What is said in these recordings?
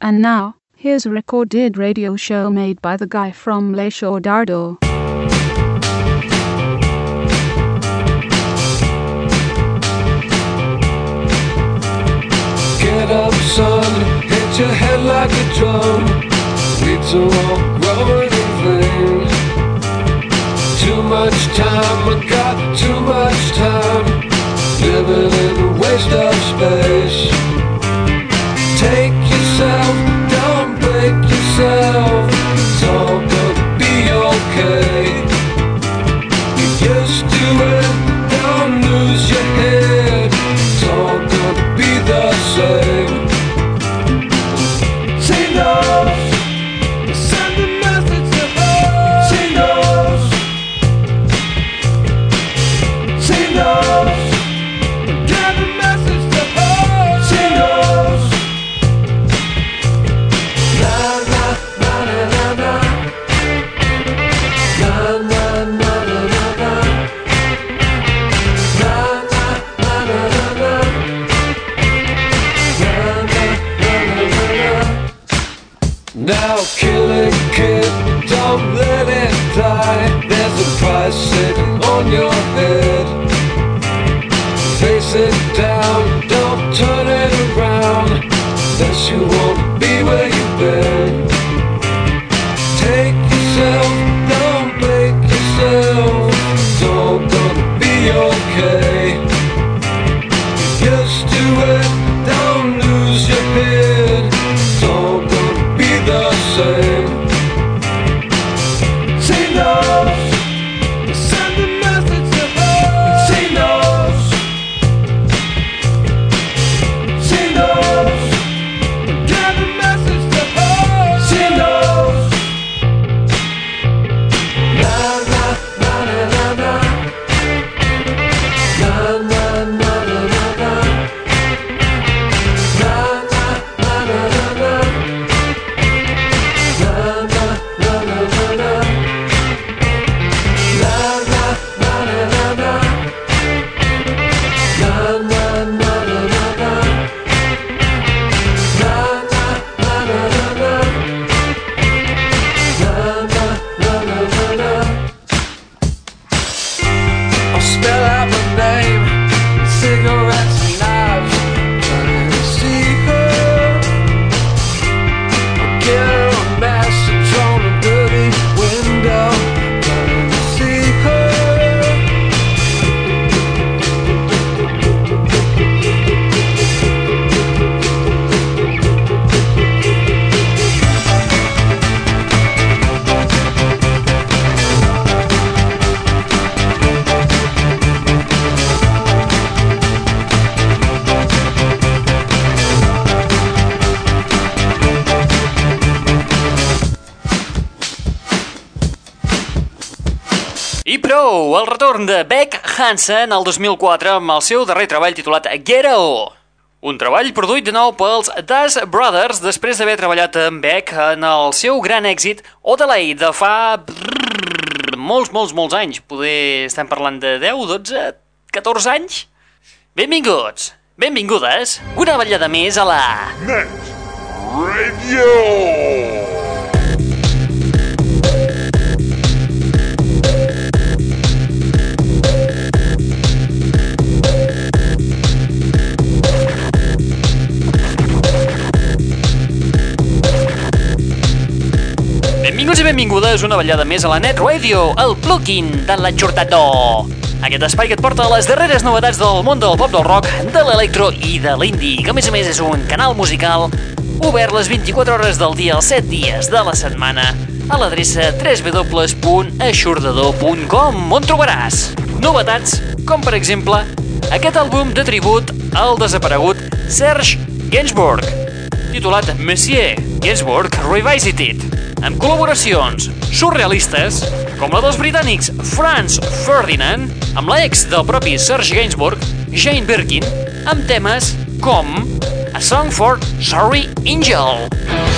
And now, here's a recorded radio show made by the guy from Le Show Dardo. Get up, son, hit your head like a drum. Weeds are all growing in vain. Too much time, I got too much time. Living in a waste of space. Yourself, don't break yourself. El retorn de Beck Hansen el 2004 amb el seu darrer treball titulat Ghetto. Un treball produït de nou pels Das Brothers després d'haver treballat amb Beck en el seu gran èxit Odelay de fa... brrr, molts, molts, molts anys. Poder estem parlant de 10, 12, 14 anys? Benvinguts, benvingudes, una ballada més a la... Net Radio. Benvinguts i benvingudes una ballada més a la Net Radio, el plugin de l'enxortador. Aquest espai que et porta les darreres novetats del món del pop del rock, de l'electro i de l'indie, que a més a més és un canal musical obert les 24 hores del dia, els 7 dies de la setmana, a l'adreça www.aixordador.com, on trobaràs novetats com, per exemple, aquest àlbum de tribut al desaparegut Serge Gainsbourg, titulat Monsieur Gainsbourg Revisited, amb col·laboracions surrealistes com la dels britànics Franz Ferdinand, amb la ex del propi Serge Gainsbourg, Jane Birkin, amb temes com A Song for Sorry Angel.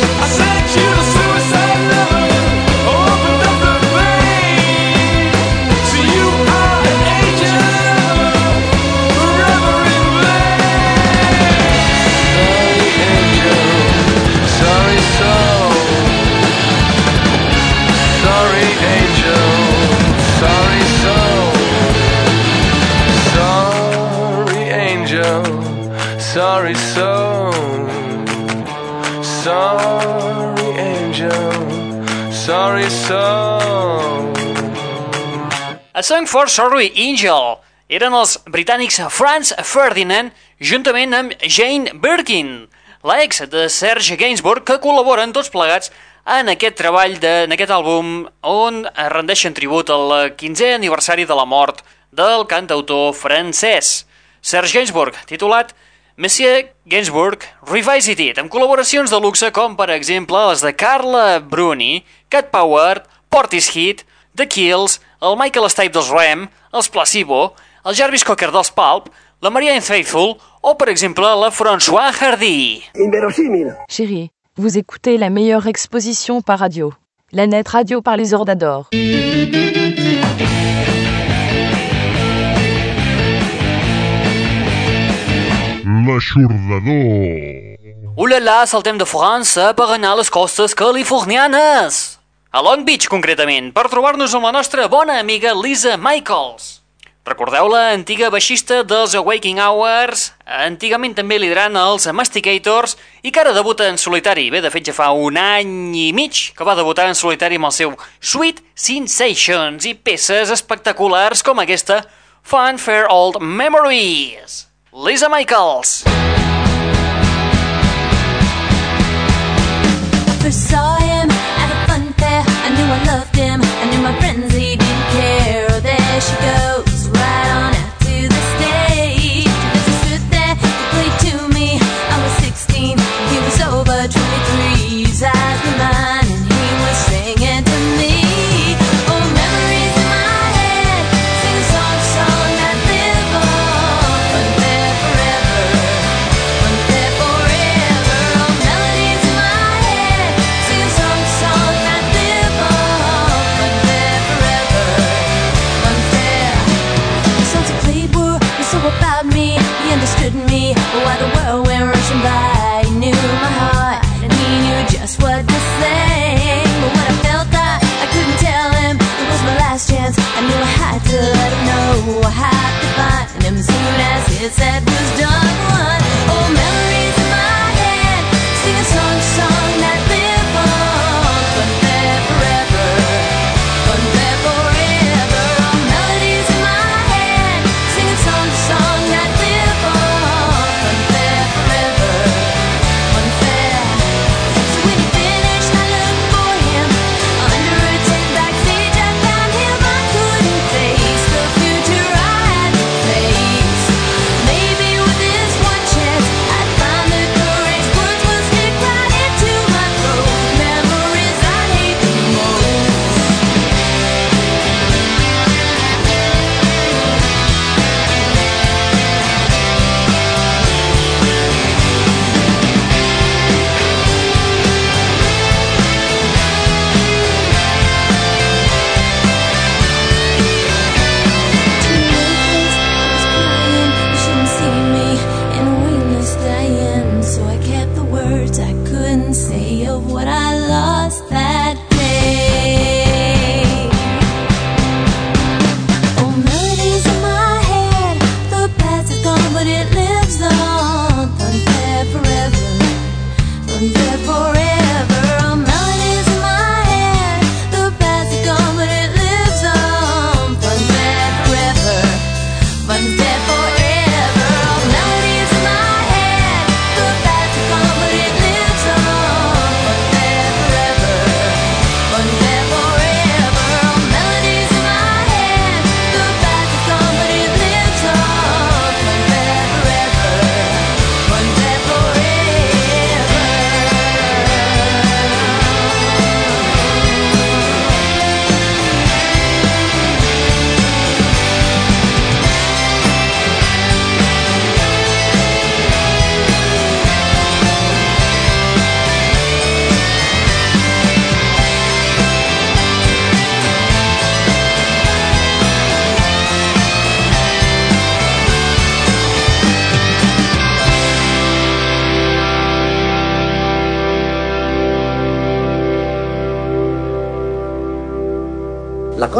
A Song for Sorry Angel eren els britànics Franz Ferdinand juntament amb Jane Birkin, l'ex de Serge Gainsbourg, que col·laboren tots plegats en aquest treball, de, en aquest àlbum, on rendeixen tribut al 15è aniversari de la mort del cantautor francès. Serge Gainsbourg, titulat Monsieur Gainsbourg Revisited, amb col·laboracions de luxe com, per exemple, les de Carla Bruni, Cat Power, Portishead, The Kills, el Michael Stipe dels Rem, els Placebo, el Jarvis Cocker dels Pulp, la Marianne Faithfull o, per exemple, la François Hardy. Chérie, vous écoutez la meilleure exposition par radio. La net radio par les ordadors. L'aixordador. Ulala, saltem de França per anar a les costes californianes. A Long Beach, concretament, per trobar-nos amb la nostra bona amiga Lisa Michaels. Recordeu la antiga baixista dels Waking Hours, antigament també liderant els Masticators i que ara debuta en solitari. Bé, de fet ja fa un any i mig que va debutar en solitari amb el seu Sweet Sensations i peces espectaculars com aquesta Fun Fair Old Memories. Lisa Michaels. saw I loved him. I knew my friends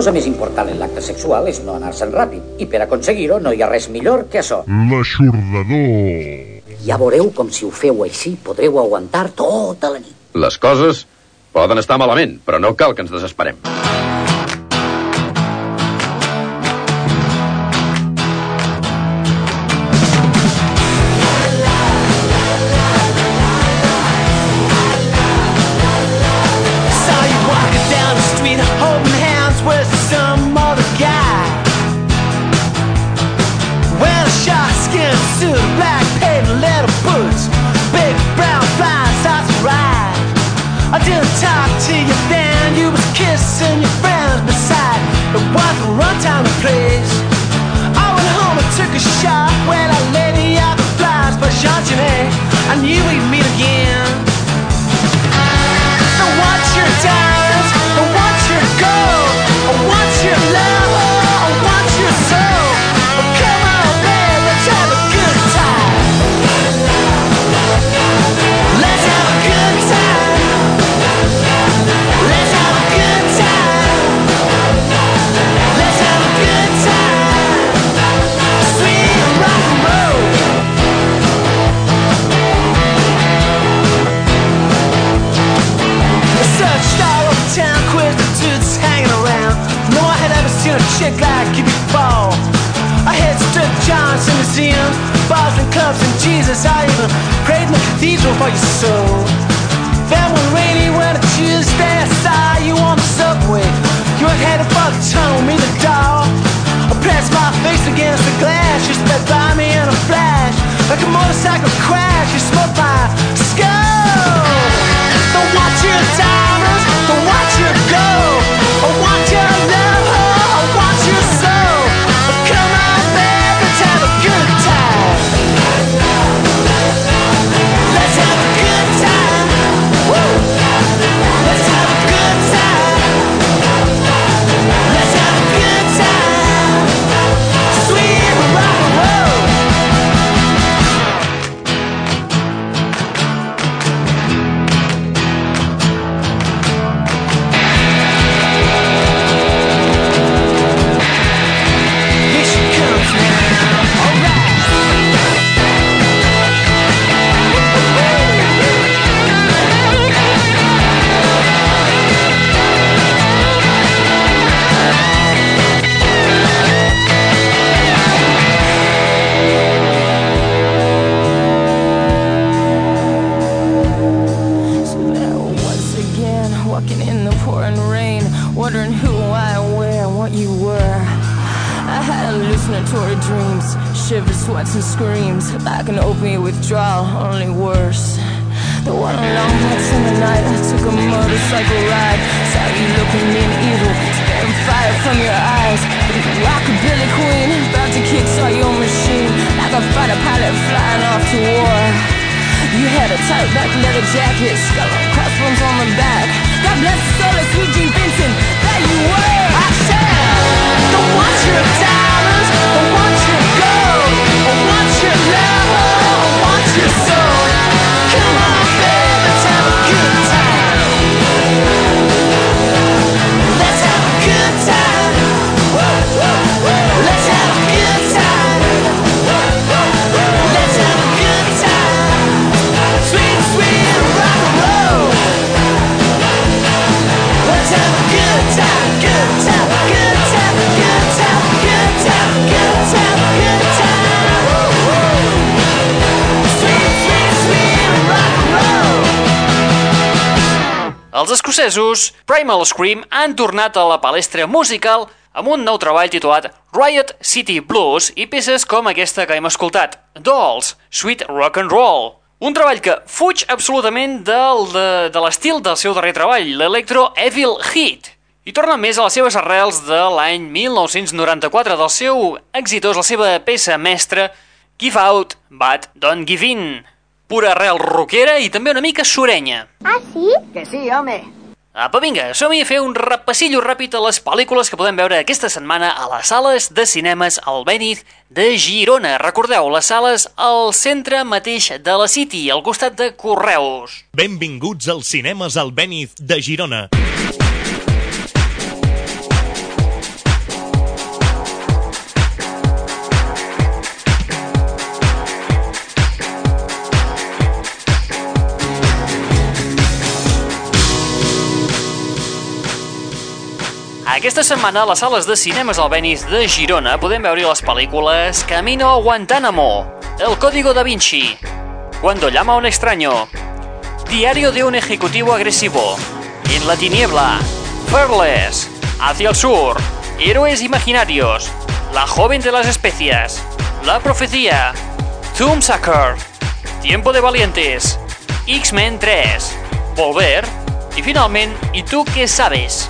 cosa més important en l'acte sexual és no anar-se'n ràpid, i per aconseguir-ho no hi ha res millor que això. L'aixordador. Ja veureu com si ho feu així podreu aguantar tota la nit. Les coses poden estar malament, però no cal que ens desesperem. tight, back leather jackets, skull crossbones on the back. God bless the soul, sweet Jesus. escocesos, Primal Scream han tornat a la palestra musical amb un nou treball titulat Riot City Blues i peces com aquesta que hem escoltat, Dolls, Sweet Rock and Roll. Un treball que fuig absolutament del, de, de l'estil del seu darrer treball, l'Electro Evil Heat, i torna més a les seves arrels de l'any 1994 del seu exitós, la seva peça mestra, Give Out, But Don't Give In. Pura arrel rockera i també una mica surenya. Ah, sí? Que sí, home. Apa, vinga, som-hi a fer un repassillo ràpid a les pel·lícules que podem veure aquesta setmana a les sales de cinemes al Benit de Girona. Recordeu, les sales al centre mateix de la City, al costat de Correus. Benvinguts als cinemes al Benit de Girona. Aquesta setmana a les sales de cinemes de Girona podem veure les pel·lícules Camino a Guantánamo, El Código da Vinci, Cuando llama a un extraño, Diario de un ejecutivo agresivo, En la tiniebla, Fearless, Hacia el sur, Héroes imaginarios, La joven de las especias, La profecía, Thumbsucker, Tiempo de valientes, X-Men 3, Volver i finalment I tu què sabes?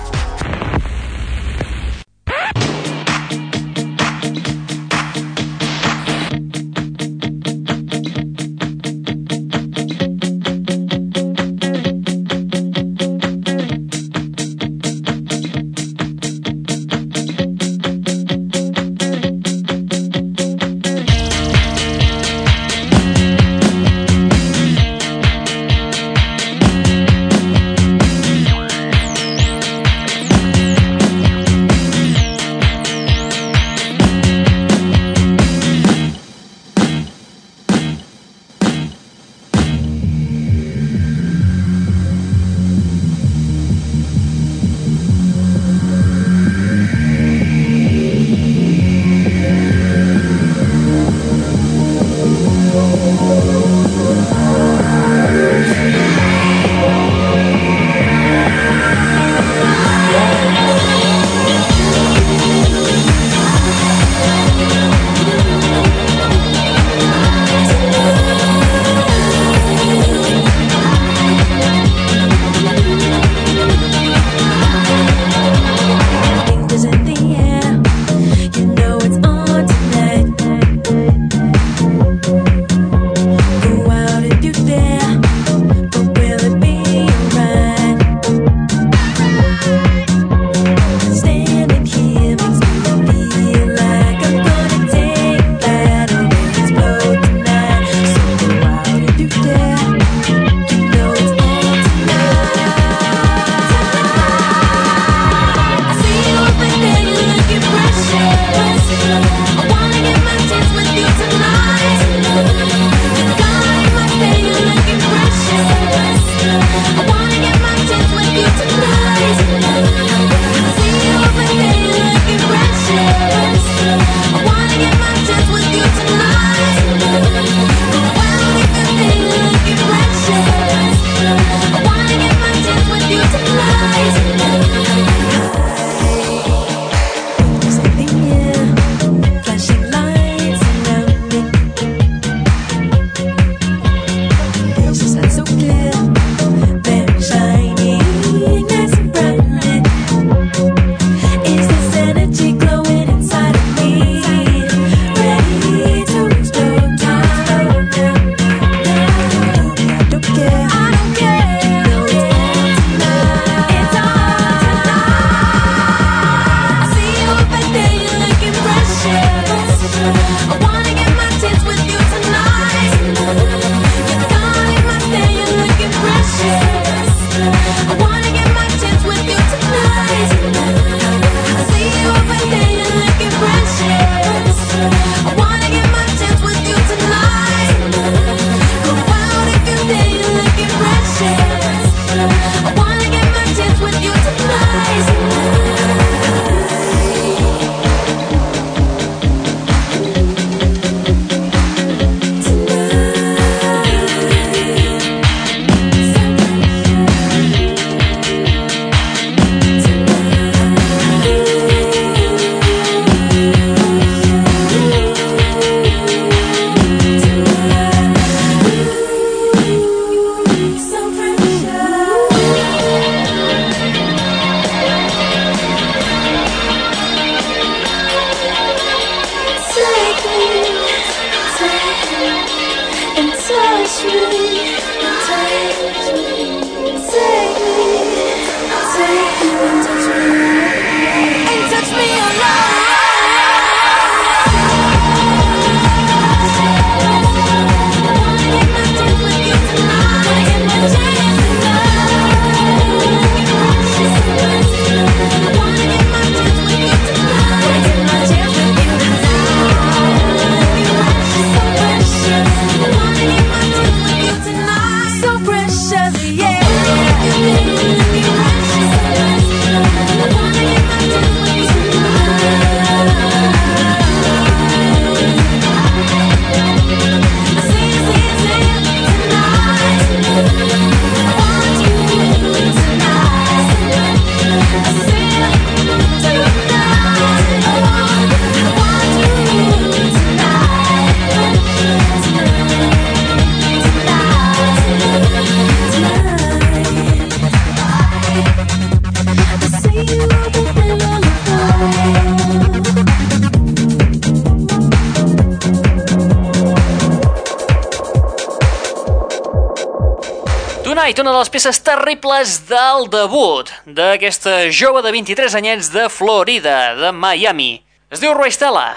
Tonight, una de les peces terribles del debut d'aquesta jove de 23 anyets de Florida, de Miami. Es diu Roy Stella,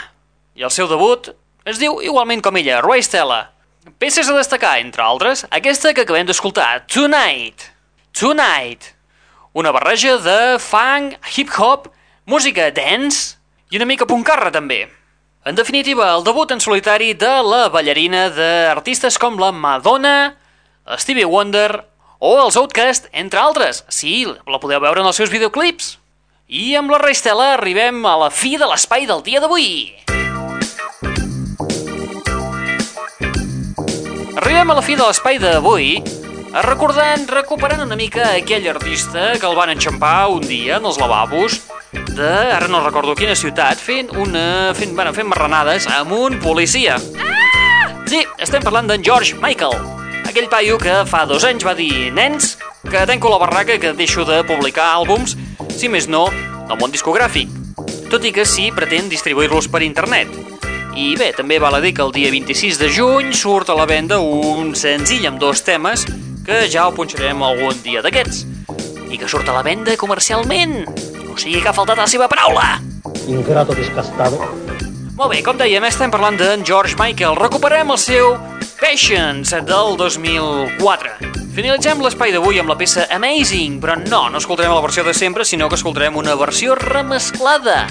i el seu debut es diu igualment com ella, Roy Stella. Peces a destacar, entre altres, aquesta que acabem d'escoltar, Tonight. Tonight. Una barreja de funk, hip-hop, música dance i una mica puncarra també. En definitiva, el debut en solitari de la ballarina d'artistes com la Madonna, Stevie Wonder o els Outcast, entre altres. Sí, la podeu veure en els seus videoclips. I amb la Reistela arribem a la fi de l'espai del dia d'avui. Arribem a la fi de l'espai d'avui recordant, recuperant una mica aquell artista que el van enxampar un dia en els lavabos de, ara no recordo quina ciutat, fent una... fent, bueno, fent marranades amb un policia. Ah! Sí, estem parlant d'en George Michael, aquell paio que fa dos anys va dir nens, que tanco la barraca que deixo de publicar àlbums, si més no, del món discogràfic, tot i que sí pretén distribuir-los per internet. I bé, també val a dir que el dia 26 de juny surt a la venda un senzill amb dos temes que ja ho punxarem algun dia d'aquests. I que surt a la venda comercialment. O sigui que ha faltat la seva paraula. Ingrato descastado. Molt bé, com dèiem, estem parlant d'en George Michael. Recuperem el seu Patience del 2004. Finalitzem l'espai d'avui amb la peça Amazing, però no, no escoltarem la versió de sempre, sinó que escoltarem una versió remesclada.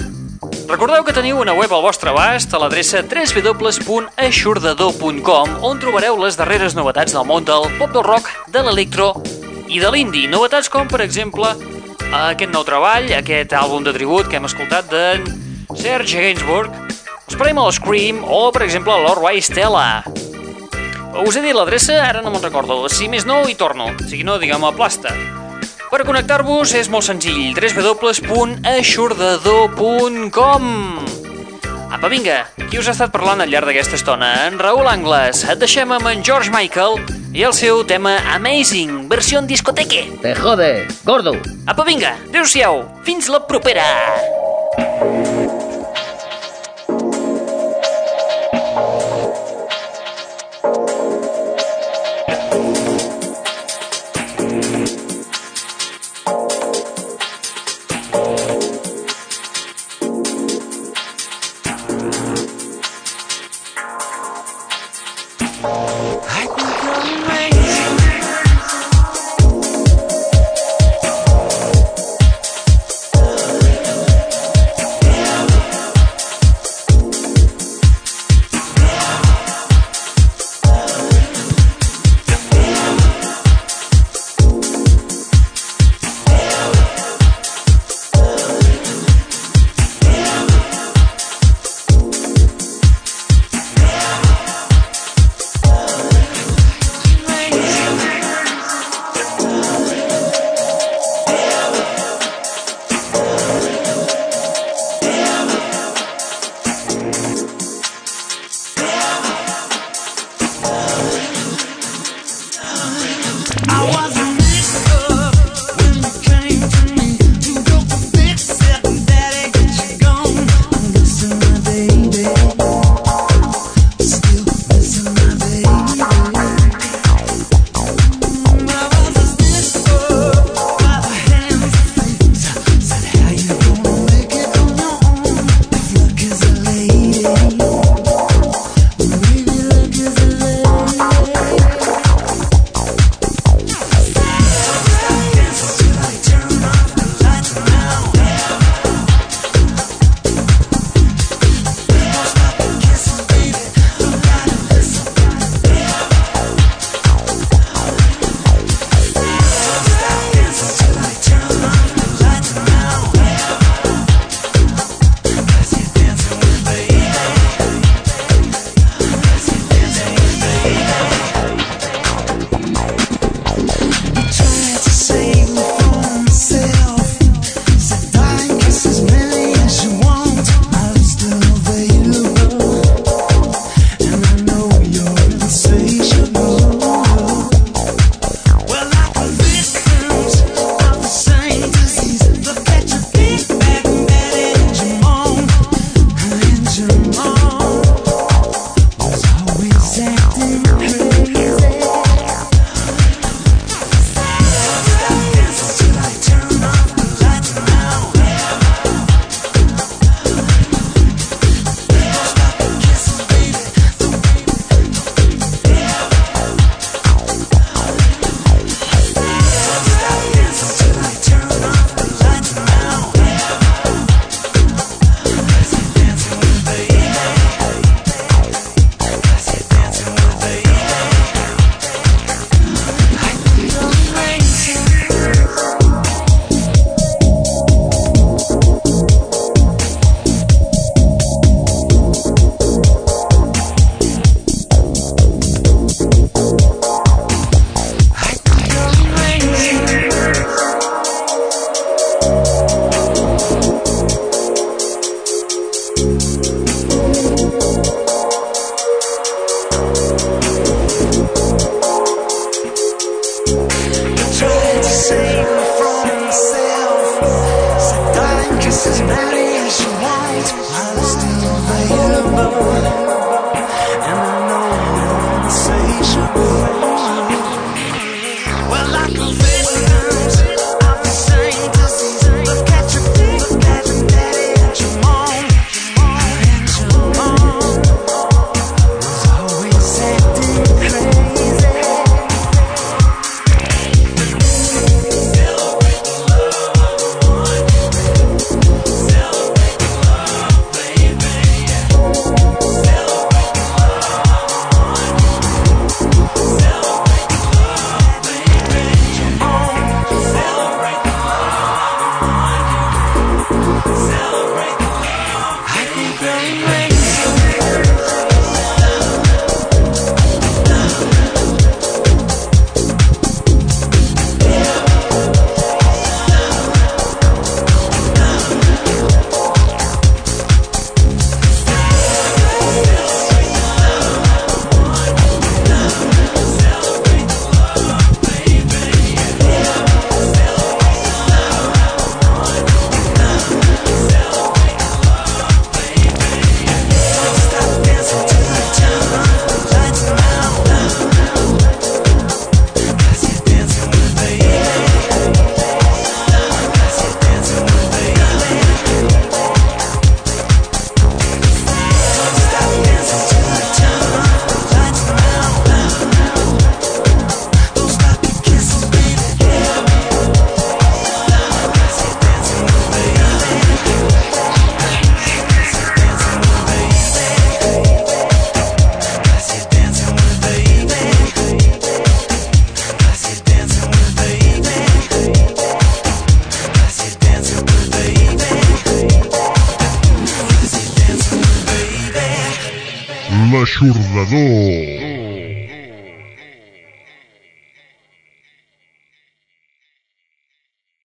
Recordeu que teniu una web al vostre abast a l'adreça www.aixordador.com on trobareu les darreres novetats del món del pop del rock, de l'electro i de l'indie. Novetats com, per exemple, aquest nou treball, aquest àlbum de tribut que hem escoltat d'en Serge Gainsbourg, Primal Scream o, per exemple, Roy Stella. Us he dit l'adreça, ara no me'n recordo. Si més no, hi torno. Si no, diguem a plasta. Per connectar-vos és molt senzill, www.aixordador.com Apa, vinga, qui us ha estat parlant al llarg d'aquesta estona? En Raül Angles. Et deixem amb en George Michael i el seu tema Amazing, versió en discoteque. Te jode, gordo. Apa, vinga, adéu-siau, fins la propera!